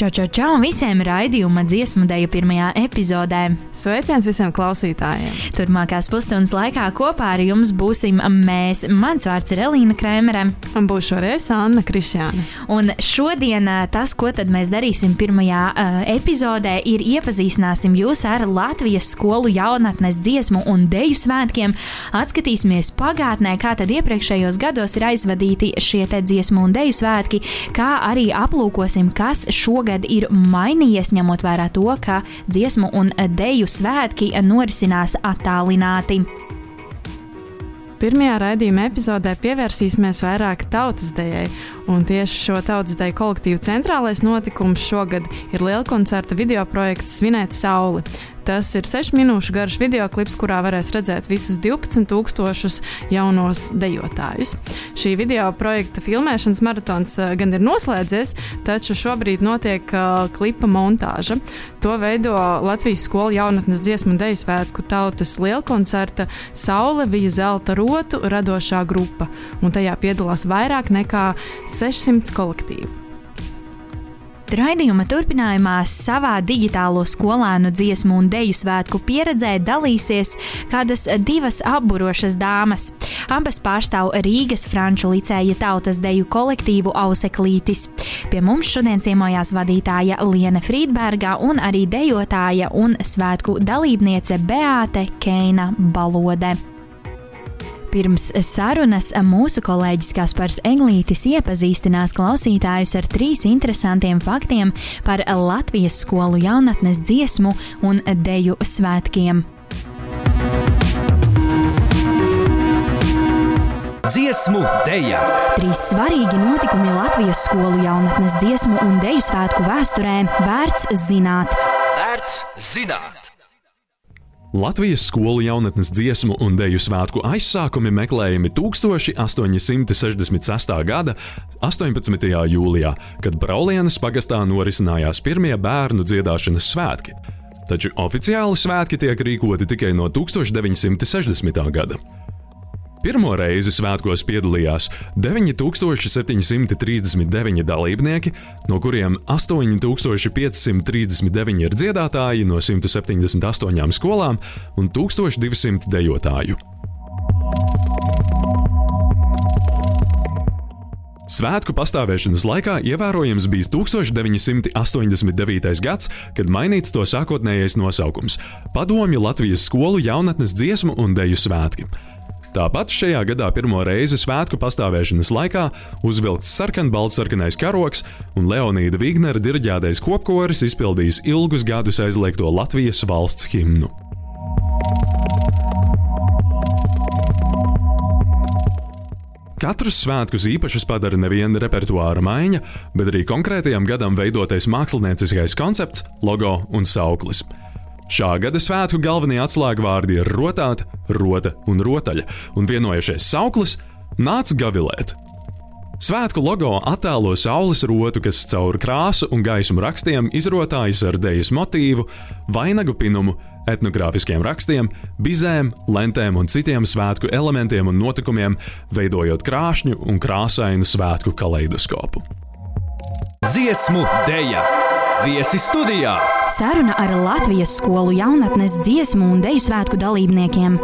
Čau, čau, čau visiem raidījuma dziesmu dēļu pirmajā epizodē. Sveiciens visiem klausītājiem! Turmākās pusstundas laikā kopā ar jums būsim mēs. Mans vārds ir Elīna Krēmere. Un būšu arī Anna Krišjāna. Un šodien tas, ko mēs darīsim pirmajā uh, epizodē, ir iepazīstināsim jūs ar Latvijas skolu jaunatnes dziesmu un deju svētkiem. Atskatīsimies pagātnē, kā tad iepriekšējos gados ir aizvadīti šie dziesmu un deju svētki, kā arī aplūkosim, kas šogad šogad ir mainījies, ņemot vērā to, ka dziesmu un deju svētki norisinās attālināti. Pirmajā raidījuma epizodē pievērsīsimies vairāk tautas dejai, un tieši šo tautas deju kolektīvu centrālais notikums šogad ir liela koncerta video projekts Svinēt Sauli. Tas ir 6 minūšu garš video klips, kurā varēs redzēt visus 12,000 jaunos dejotājus. Šī video projekta filmēšanas maratons eh, gan ir noslēdzies, taču šobrīd notiek uh, klipa montāža. To veido Latvijas skolu jaunatnes dziesmu un deju svētku tautas lielkoncerta Saule bija zelta rotu radošā grupa, un tajā piedalās vairāk nekā 600 kolektīvu. Raidījuma turpinājumā savā digitālo skolēnu dziesmu un deju svētku pieredzē dalīsies kādas divas apburošas dāmas. Abas pārstāv Rīgas Franču licēja tautas deju kolektīvu Auseklītis. Pie mums šodien ciemojās vadītāja Liene Frīdberga un arī dejotāja un svētku dalībniece Beāte Keina Balode. Pirms sarunas mūsu kolēģis Kaspars Eglītis iepazīstinās klausītājus ar trīs interesantiem faktiem par Latvijas skolu jaunatnes dziesmu un deju svētkiem. Dziesmu dēļa! Trīs svarīgi notikumi Latvijas skolu jaunatnes dziesmu un deju svētku vēsturē vērts zināt. Vērts zināt! Latvijas skolu jaunatnes dziesmu un deju svētku aizsākumi meklējami 1866. gada 18. jūlijā, kad Braulienas pagastā norisinājās pirmie bērnu dziedāšanas svētki. Taču oficiāli svētki tiek rīkoti tikai no 1960. gada. Pirmo reizi svētkos piedalījās 9739 dalībnieki, no kuriem 8539 ir dziedātāji no 178 skolām un 1200 dejotāju. Svētku pastāvēšanas laikā ievērojams bija 1989. gads, kad mainīts to sākotnējais nosaukums - Padomju Latvijas skolu jaunatnes dziesmu un deju svētki. Tāpat šajā gadā pirmo reizi svētku pastāvēšanas laikā uzvilkts sarkanbalts-sarkanais karoks un Leonīda Vignera diriģētais kopkoris izpildījis ilgus gadus aizliegto Latvijas valsts himnu. Katrus svētkus īpašus padara neviena repertuāra maiņa, bet arī konkrētajam gadam veidotais mākslinieckais koncepts, logo un sauklis. Šā gada svētku galvenie atslēgvārdi ir rotāta, rota un rotaļa, un vienojušies sauklis nāca gavilēt. Svētku logo attēlo saules rotu, kas caur krāsu un gaismu rakstiem izrotājas ar dēļas motīvu, vainagu pinumu, etnogrāfiskiem rakstiem, bizēm, lentēm un citiem svētku elementiem un notikumiem, veidojot krāšņu un krāsainu svētku kaleidoskopu. Dziesmu dēļa! Viesi studijā! Saruna ar Latvijas skolu jaunatnes dziesmu un deju svētku dalībniekiem.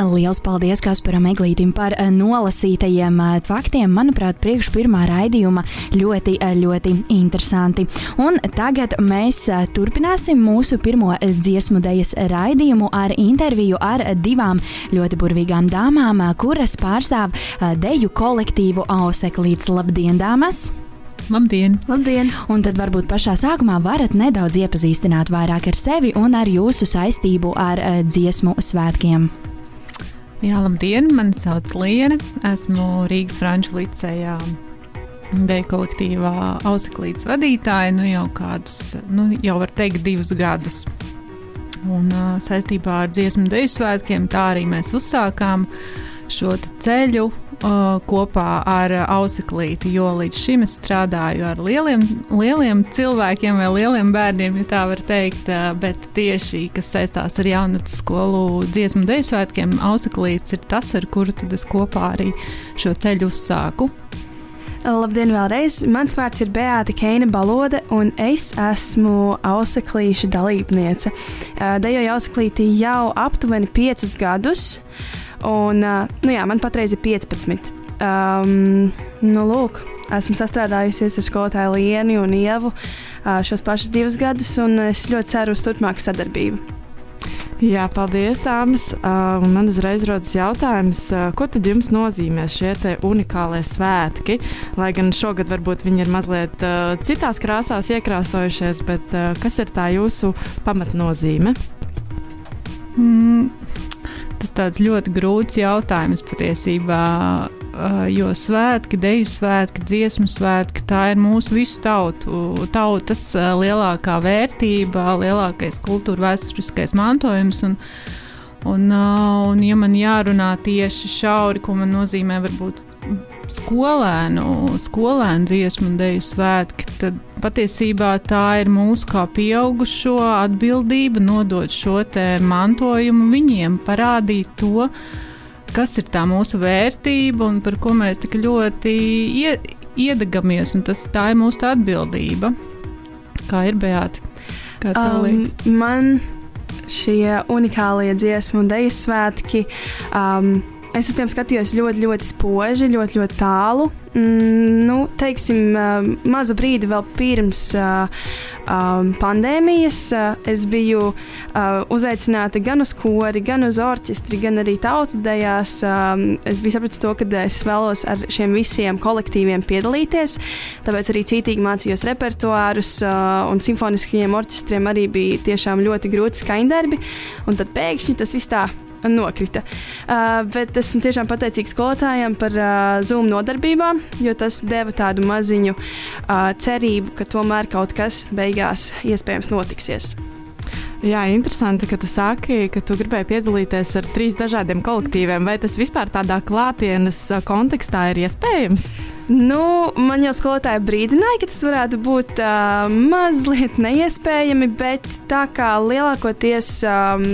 Lielas paldies Kasparam Eglītim par eh, nolasītajiem eh, faktiem. Manuprāt, priekš pirmā raidījuma ļoti, eh, ļoti interesanti. Un tagad mēs turpināsim mūsu pirmo dziesmu dejas raidījumu ar interviju ar divām ļoti burvīgām dāmām, kuras pārstāv deju kolektīvu Auseklīts. Labdien, dāmas! Labdien! Labdien! Un tad varbūt pašā sākumā varat nedaudz iepazīstināt vairāk ar sevi un ar jūsu saistību ar uh, dziesmu svētkiem. Jā, labdien! Mani sauc Liena. Esmu Rīgas Franču licējā deju kolektīvā Auseklītes vadītāja nu jau kādus, nu jau var teikt, divus gadus. Un uh, saistībā ar dziesmu deju svētkiem tā arī mēs uzsākām šo ceļu kopā ar Auseklīti, jo līdz šim es strādāju ar lieliem, lieliem cilvēkiem vai lieliem bērniem, ja tā var teikt, uh, bet tieši, kas saistās ar jaunatnes skolu dziesmu deju svētkiem, Auseklīts ir tas, ar kuru tad es kopā arī šo ceļu uzsāku. Labdien, vēlreiz! Mans vārds ir Beata Keina Balode, un es esmu auseklīša dalībniece. Dejoju auseklītī jau aptuveni 5 gadus, un nu jā, man patreiz ir 15. Um, nu, lūk, esmu sastrādājusies ar skolotāju Lienu un Ievu šos pašus divus gadus, un es ļoti ceru uz turpmāku sadarbību. Jā, paldies, Tāmas. Uh, man uzreiz rodas jautājums, uh, ko tad jums nozīmē šie unikālie svētki? Lai gan šogad varbūt viņi ir mazliet uh, citās krāsās iekrāsojušies, bet uh, kas ir tā jūsu pamatnozīme? Mm, tāds ļoti grūts jautājums patiesībā jo svētki, deju svētki, dziesmu svētki, tā ir mūsu visu tautu, tautas lielākā vērtība, lielākais kultūra vēsturiskais mantojums. Un, un, un, ja man jārunā tieši šauri, ko man nozīmē varbūt skolēnu, skolēnu dziesmu un deju svētki, tad patiesībā tā ir mūsu kā pieaugušo atbildība nodot šo mantojumu viņiem, parādīt to, kas ir tā mūsu vērtība un par ko mēs tik ļoti ie, iedegamies. Tas, tā ir mūsu atbildība. Kā ir? Kā um, man šie unikālie dziesmu un dēļu svētki. Um, Es uz tiem skatījos ļoti, ļoti spoži, ļoti, ļoti tālu. Mm, nu, teiksim, mazu brīdi vēl pirms uh, um, pandēmijas uh, es biju uh, uzaicināta gan uz kori, gan uz orķestri, gan arī tautudējās. Um, es biju sapratis to, ka es vēlos ar šiem visiem kolektīviem piedalīties. Tāpēc arī cītīgi mācījos repertuārus, un simfoniskajiem orķestriem arī bija tiešām ļoti grūti skaņdarbi. Un tad pēkšņi tas viss tā nokrita. Uh, bet esmu tiešām pateicīgs skolotājiem par uh, Zoom nodarbībām, jo tas deva tādu maziņu uh, cerību, ka tomēr kaut kas beigās iespējams notiksies. Jā, interesanti, ka tu saki, ka tu gribēji piedalīties ar trīs dažādiem kolektīviem. Vai tas vispār tādā klātienes kontekstā ir iespējams? Nu, man jau skolotāja brīdināja, ka tas varētu būt uh, mazliet neiespējami, bet tā kā lielākoties um,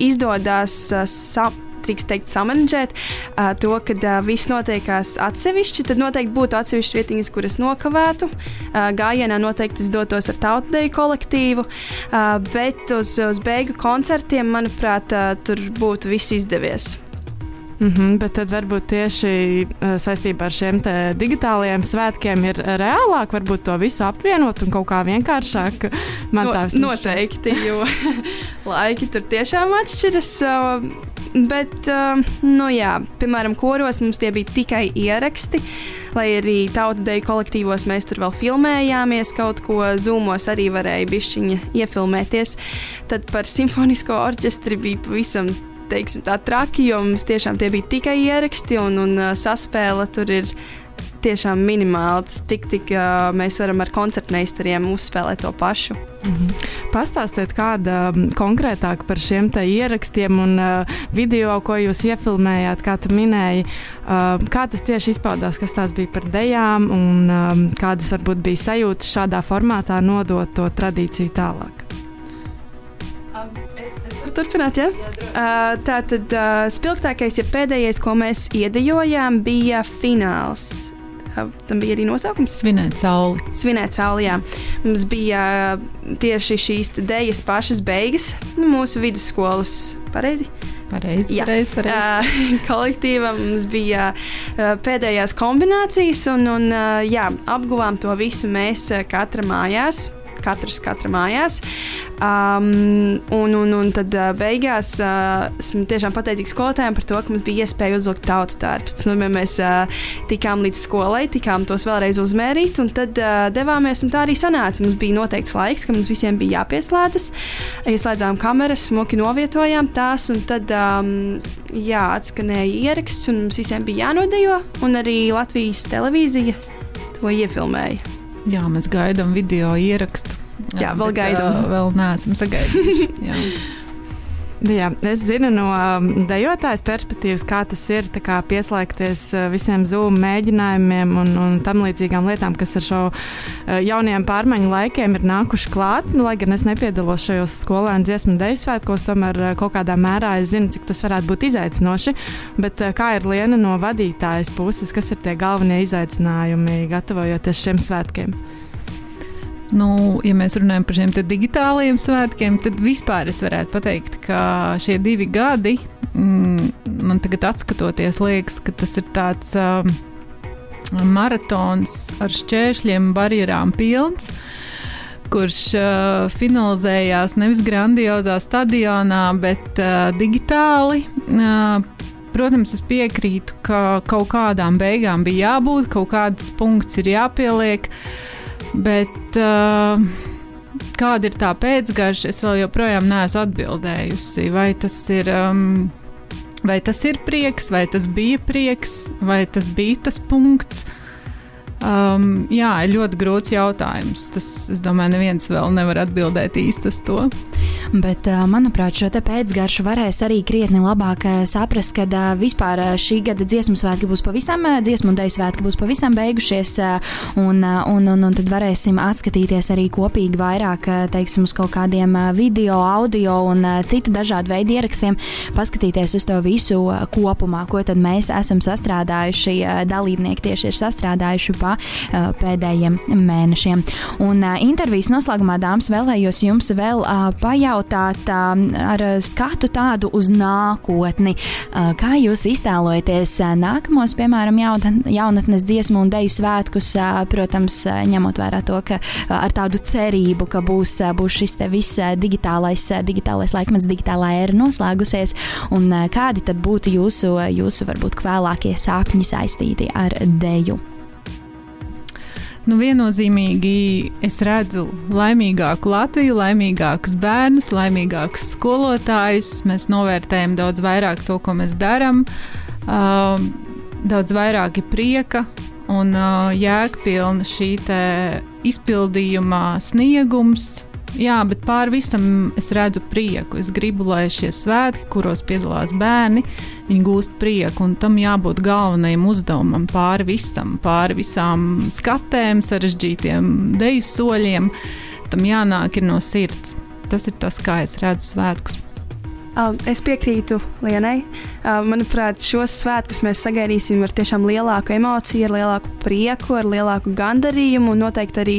izdodas sa teikt, samanģēt uh, to, ka uh, viss notiekās atsevišķi, tad noteikti būtu atsevišķas vietiņas, kuras nokavētu. Uh, gājienā noteikti es dotos ar tautsdeju kolektīvu, uh, bet uz, uz beigu koncertiem, manuprāt, uh, tur būtu viss izdevies. Mm -hmm, bet tad varbūt tieši uh, saistībā ar šiem digitālajiem svētkiem ir reālāk varbūt to visu apvienot un kaut kā vienkāršāk. Man no, tā noteikti, jo laiki tur tiešām atšķiras. Bet, uh, nu jā, piemēram, koros mums tie bija tikai ieraksti, lai arī tautsdeju kolektīvos mēs tur vēl filmējāmies kaut ko, zūmos arī varēja bišķiņa iefilmēties. Tad par simfonisko orķestri bija pavisam teiksim, tā traki, jo mums tiešām tie bija tikai ieraksti un, un uh, saspēle tur ir. Tiešām minimāli tas, cik tik uh, mēs varam ar koncertmeistariem uzspēlēt to pašu. Mm -hmm. Pastāstiet kāda um, konkrētāk par šiem ierakstiem un uh, video, ko jūs iefilmējāt, kā tu minēji. Uh, kā tas tieši izpaudās, kas tās bija par dejām un um, kādas varbūt bija sajūtas šādā formātā nodot to tradīciju tālāk? Turpināt, ja? Uh, tā tad uh, spilgtākais, ja pēdējais, ko mēs iedejojām, bija fināls. Uh, tam bija arī nosaukums. Svinēt sauli. Svinēt sauli, jā. Mums bija tieši šīs dēļas pašas beigas nu, mūsu vidusskolas. Pareizi? Pareizi, Jā, pareizi, pareizi. Uh, kolektīvam mums bija uh, pēdējās kombinācijas, un, un uh, jā, apguvām to visu mēs katra mājās katrs katra mājās. Um, un, un, un tad uh, beigās uh, esmu tiešām pateicīgs skolotājiem par to, ka mums bija iespēja uzlikt tautas darbus. Nu, mēs uh, tikām līdz skolai, tikām tos vēlreiz uzmērīt, un tad uh, devāmies, un tā arī sanāca. Mums bija noteikts laiks, ka mums visiem bija jāpieslēdzas. Ieslēdzām kameras, smuki novietojām tās, un tad um, jā, atskanēja ieraksts, un mums visiem bija jānodejo, un arī Latvijas televīzija to iefilmēja. Jā, mēs gaidām video ierakstu. Jā, vēl gaidām. Vēl neesam sagaidījuši. Jā, es zinu no um, dejotājas perspektīvas, kā tas ir kā pieslēgties uh, visiem zūmu mēģinājumiem un, un tam līdzīgām lietām, kas ar šo uh, jaunajiem pārmaiņu laikiem ir nākuši klāt. Nu, lai gan es nepiedalos šajos skolēnu dziesmu deju svētkos, tomēr uh, kaut kādā mērā es zinu, cik tas varētu būt izaicinoši. Bet kā ir Liena no vadītājas puses, kas ir tie galvenie izaicinājumi gatavojoties šiem svētkiem? Nu, ja mēs runājam par šiem digitālajiem svētkiem, tad vispār es varētu pateikt, ka šie divi gadi, mm, man tagad skatoties, liekas, ka tas ir tāds uh, maratons ar šķēršļiem, barjerām pilns. Kurš uh, finalizējās nevis grandiozā stadionā, bet uh, digitāli. Uh, Protams, es piekrītu, ka kaut kādām beigām bija jābūt, kaut kāds punkts ir jāpieliek. Uh, Bet uh, kāda ir tā pēcgarša, es vēl joprojām neesmu atbildējusi. Vai tas ir. Um, Vai tas ir prieks, vai tas bija prieks, vai tas bija tas punkts, uh, Um, jā, ir ļoti grūts jautājums. Tas, es domāju, neviens vēl nevar atbildēt īsti uz to. Bet, uh, manuprāt, šo pēcgaršu varēs arī krietni labāk uh, saprast, kad uh, vispār šī gada dziesmu svētki būs pavisam, dziesmu un deju svētki būs pavisam beigušies, un, un, un, un tad varēsim atskatīties arī kopīgi vairāk, teiksim, uz kaut kādiem video, audio un citu dažādu veidu ierakstiem, paskatīties uz to visu kopumā, ko tad mēs esam sastrādājuši, dalībnieki tieši ir sastrādājuši pa uh, pēdējiem mēnešiem. Un uh, intervijas noslēgumā, dāmas, vēlējos jums vēl uh, pajautāt ar skatu tādu uz nākotni. Kā jūs iztēlojaties nākamos, piemēram, jaunatnes dziesmu un deju svētkus, protams, ņemot vērā to, ka ar tādu cerību, ka būs, būs šis te viss digitālais, digitālais laikmets, digitālā era noslēgusies, un kādi tad būtu jūsu, jūsu varbūt kvēlākie sapņi saistīti ar deju? Nu, viennozīmīgi es redzu laimīgāku Latviju, laimīgākus bērnus, laimīgākus skolotājus. Mēs novērtējam daudz vairāk to, ko mēs darām. Uh, daudz vairāk ir prieka un uh, jēgpilna šī izpildījuma sniegums, Jā, bet pāri visam es redzu prieku. Es gribu, lai šie svētki, kuros piedalās bērni, viņi gūst prieku. Un tam jābūt galvenajam uzdevumam pāri visam, pāri visām skatēm, sarežģītiem deju soļiem. Tam jānāk no sirds. Tas ir tas, kā es redzu svētkus. Um, es piekrītu Lienai. Um, manuprāt, šos svētkus mēs sagaidīsim ar tiešām lielāku emociju, ar lielāku prieku, ar lielāku gandarījumu. Noteikti arī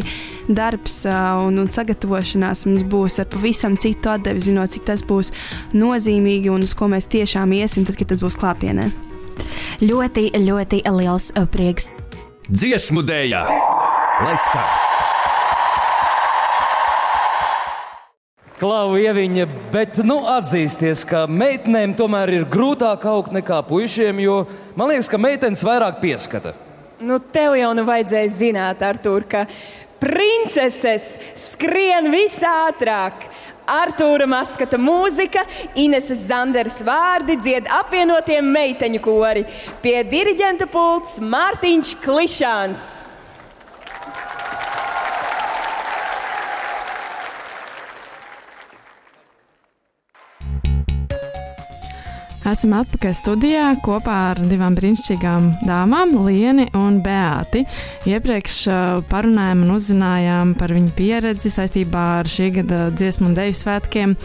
darbs uh, un, un sagatavošanās mums būs ar pavisam citu atdevi, zinot, cik tas būs nozīmīgi un uz ko mēs tiešām iesim, tad, kad tas būs klātienē. Ļoti, ļoti liels uh, prieks. Dziesmu dēļ! Lai skan! Klau ieviņa, bet nu, atzīsties, ka meitenēm tomēr ir grūtāk augt nekā puišiem, jo man liekas, ka meitenes vairāk pieskata. Nu, tev jau nu vajadzēja zināt, Artur, ka princeses skrien visātrāk. Artūra Maskata mūzika, Ineses Zanderas vārdi dzied apvienotiem meiteņu kori. Pie diriģenta pults Mārtiņš Klišāns. Esam atpakaļ studijā kopā ar divām brīnišķīgām dāmām, Lieni un Beāti. Iepriekš uh, parunājām un uzzinājām par viņu pieredzi saistībā ar šī gada dziesmu un deju svētkiem,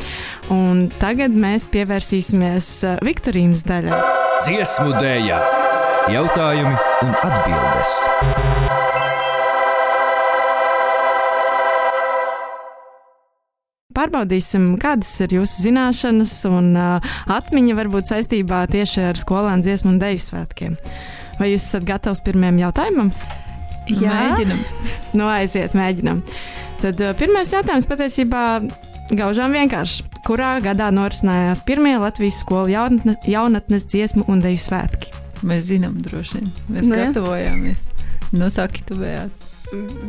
un tagad mēs pievērsīsimies uh, Viktorīnas daļai. Dziesmu dēļa, jautājumi un atbildes. Pārbaudīsim, kādas ir jūsu zināšanas un uh, atmiņa varbūt saistībā tieši ar skolēnu dziesmu un deju svētkiem. Vai jūs esat gatavs pirmajam jautājumam? Jā, mēģinam. Nu, aiziet, mēģinam. Tad uh, pirmais jautājums patiesībā gaužām vienkārši. Kurā gadā norisinājās pirmie Latvijas skolu jaunatne, jaunatnes dziesmu un deju svētki? Mēs zinām, droši vien. Mēs ne? Nu gatavojāmies. Nu, saki, tu bijāt.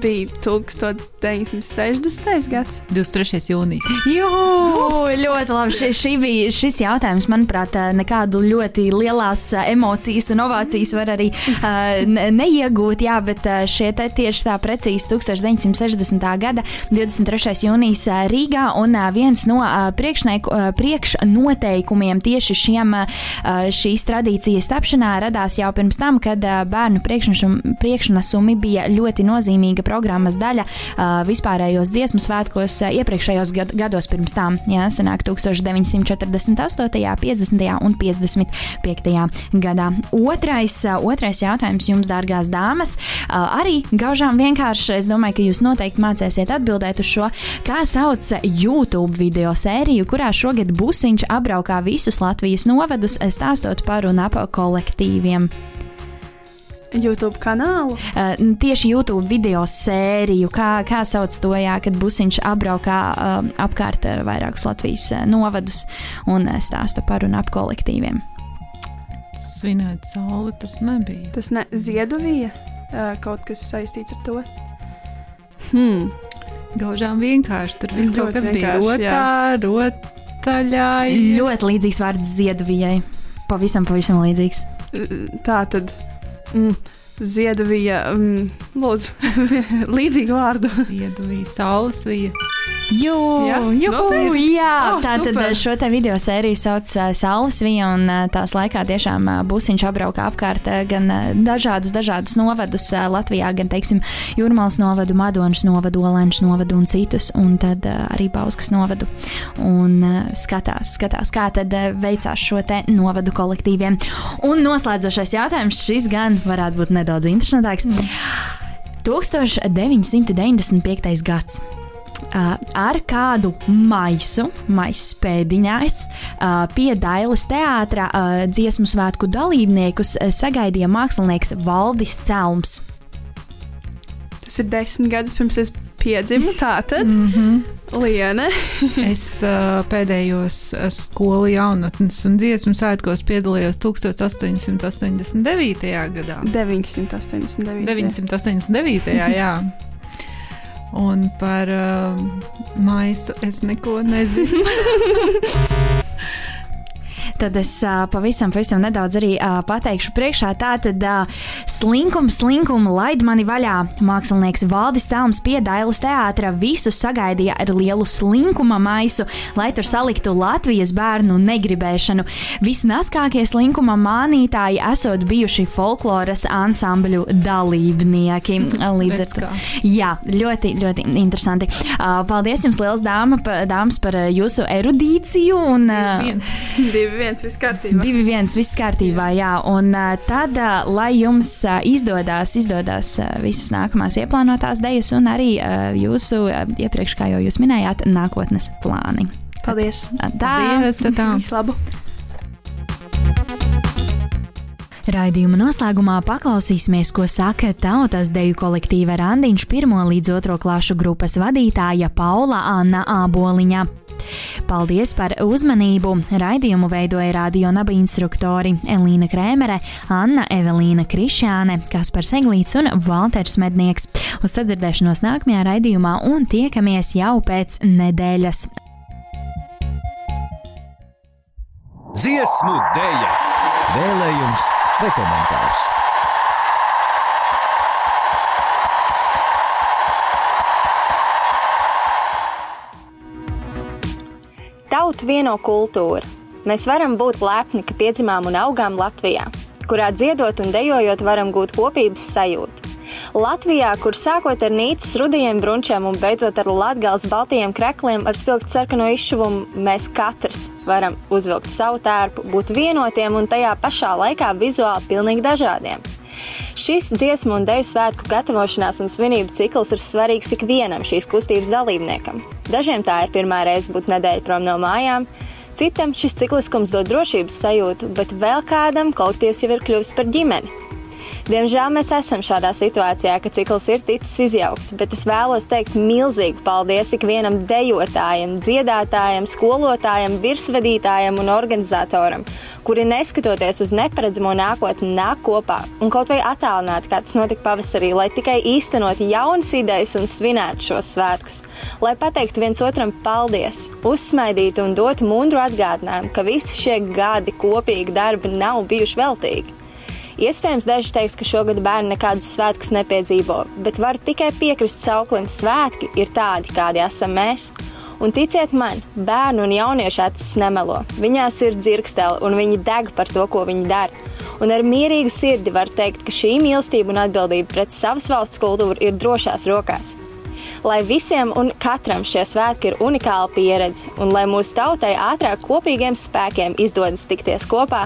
Bija 1960. gads. 23. jūnijas. Jū, ļoti labi. Ši, šī bija šis jautājums, manuprāt, nekādu ļoti lielās emocijas un ovācijas var arī uh, neiegūt. Jā, bet šie te tieši tā precīzi 1960. gada 23. jūnijas Rīgā un viens no priekšnoteikumiem tieši šiem šīs tradīcijas tapšanā radās jau pirms tam, kad bērnu priekšnesumi bija ļoti nozīmīga programmas daļa vispārējos dziesmu svētkos iepriekšējos gados pirms tam. Jā, senāk 1948., 50. un 55. gadā. Otrais, otrais jautājums jums, dārgās dāmas, arī gaužām vienkārši. Es domāju, ka jūs noteikti mācīsiet atbildēt uz šo, kā sauc YouTube video sēriju, kurā šogad busiņš apbraukā visus Latvijas novedus, stāstot par un ap kolektīviem. YouTube kanālu? Uh, tieši YouTube video sēriju, kā, kā sauc to, jā, kad busiņš apbraukā uh, apkārt uh, vairākus Latvijas uh, novadus un uh, stāsta par un ap kolektīviem. Svinēt sauli tas nebija. Tas ne Ziedovija, uh, kaut kas saistīts ar to. Hmm. Gaužām vienkārši tur viss kaut kas bija rotā, rotaļā. Ļoti līdzīgs vārds Ziedovijai. Pavisam, pavisam līdzīgs. Tā tad mm, Ziedavija, mm, lūdzu, līdzīgu vārdu. Ziedavija, saules vija. Jū, jā, juhu, no, jā. Oh, tātad super. šo te video sēriju sauc uh, Saules Vija, un uh, tās laikā tiešām uh, busiņš apbrauka apkārt uh, gan uh, dažādus, dažādus novadus uh, Latvijā, gan, teiksim, Jūrmāls novadu, Madonas novadu, Olēnas novadu un citus, un tad uh, arī Bauskas novadu. Un uh, skatās, skatās, kā tad uh, veicās šo te novadu kolektīviem. Un noslēdzošais jautājums, šis gan varētu būt nedaudz interesantāks. Mm. 1995. gads ar kādu maisu, maisa pēdiņās, pie Dailas teātra dziesmu svētku dalībniekus sagaidīja mākslinieks Valdis Celms. Tas ir desmit gadus pirms es piedzimu, tātad. mm -hmm. Liene. es uh, pēdējos skolu jaunatnes un dziesmu svētkos piedalījos 1889. gadā. 989. 989. jā. Un par uh, maisu es neko nezinu. tad es pavisam, pavisam nedaudz arī pateikšu priekšā. Tā tad uh, slinkums, slinkums, laid mani vaļā. Mākslinieks Valdis Celms pie Dailas teātra visus sagaidīja ar lielu slinkuma maisu, lai tur saliktu Latvijas bērnu negribēšanu. Visnaskākie slinkuma mānītāji esot bijuši folkloras ansambļu dalībnieki. Līdz ar to jā, ļoti, ļoti interesanti. Paldies jums, liels dāma, dāmas, par jūsu erudīciju. Un, uh, viens, divi, viens viens, viss kārtībā. Divi viens, viss kārtībā, jā. Un tad, lai jums izdodas, izdodas visas nākamās ieplānotās dejas un arī jūsu, iepriekš kā jau jūs minējāt, nākotnes plāni. Paldies! Tā! Tā! Visu labu! Raidījuma noslēgumā paklausīsimies, ko saka tautas deju kolektīva Randiņš pirmo līdz otro klašu grupas vadītāja Paula Anna Āboliņa. Paldies par uzmanību! Raidījumu veidoja radio naba instruktori Elīna Krēmere, Anna Evelīna Krišāne, Kaspars Eglīts un Valters Mednieks. Uz sadzirdēšanos nākamajā raidījumā un tiekamies jau pēc nedēļas. Dziesmu dēļa, vēlējums vai komentārs. Tautu vieno kultūra. Mēs varam būt lepni, ka piedzimām un augām Latvijā, kurā dziedot un dejojot varam gūt kopības sajūtu. Latvijā, kur sākot ar nīcas rudajiem brunčiem un beidzot ar latgāles baltajiem krekliem ar spilgtu sarkano izšuvumu, mēs katrs varam uzvilkt savu tērpu, būt vienotiem un tajā pašā laikā vizuāli pilnīgi dažādiem. Šis dziesmu un deju svētku gatavošanās un svinību cikls ir svarīgs ikvienam šīs kustības dalībniekam. Dažiem tā ir pirmā reize būt nedēļa prom no mājām, citam šis cikliskums dod drošības sajūtu, bet vēl kādam kolektīvs jau ir kļuvis par ģimeni. Diemžēl mēs esam šādā situācijā, ka cikls ir ticis izjaukts, bet es vēlos teikt milzīgu paldies ikvienam dejotājam, dziedātājam, skolotājam, virsvadītājam un organizatoram, kuri neskatoties uz neparedzamo nākotni nāk kopā un kaut vai attālināti, kā tas notika pavasarī, lai tikai īstenot jaunas idejas un svinētu šos svētkus, lai pateiktu viens otram paldies, uzsmaidītu un dotu mundru atgādinājumu, ka visi šie gadi kopīgi darbi nav bijuši veltīgi. Iespējams, daži teiks, ka šogad bērni nekādus svētkus nepiedzīvo, bet varu tikai piekrist sauklim, svētki ir tādi, kādi esam mēs. Un ticiet man, bērnu un jauniešu acis nemelo. Viņās ir dzirksteli un viņi deg par to, ko viņi dara. Un ar mierīgu sirdi var teikt, ka šī mīlestība un atbildība pret savas valsts kultūru ir drošās rokās. Lai visiem un katram šie svētki ir unikāla pieredze, un lai mūsu tautai ātrāk kopīgiem spēkiem izdodas tikties kopā,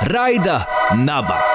Raida Naba!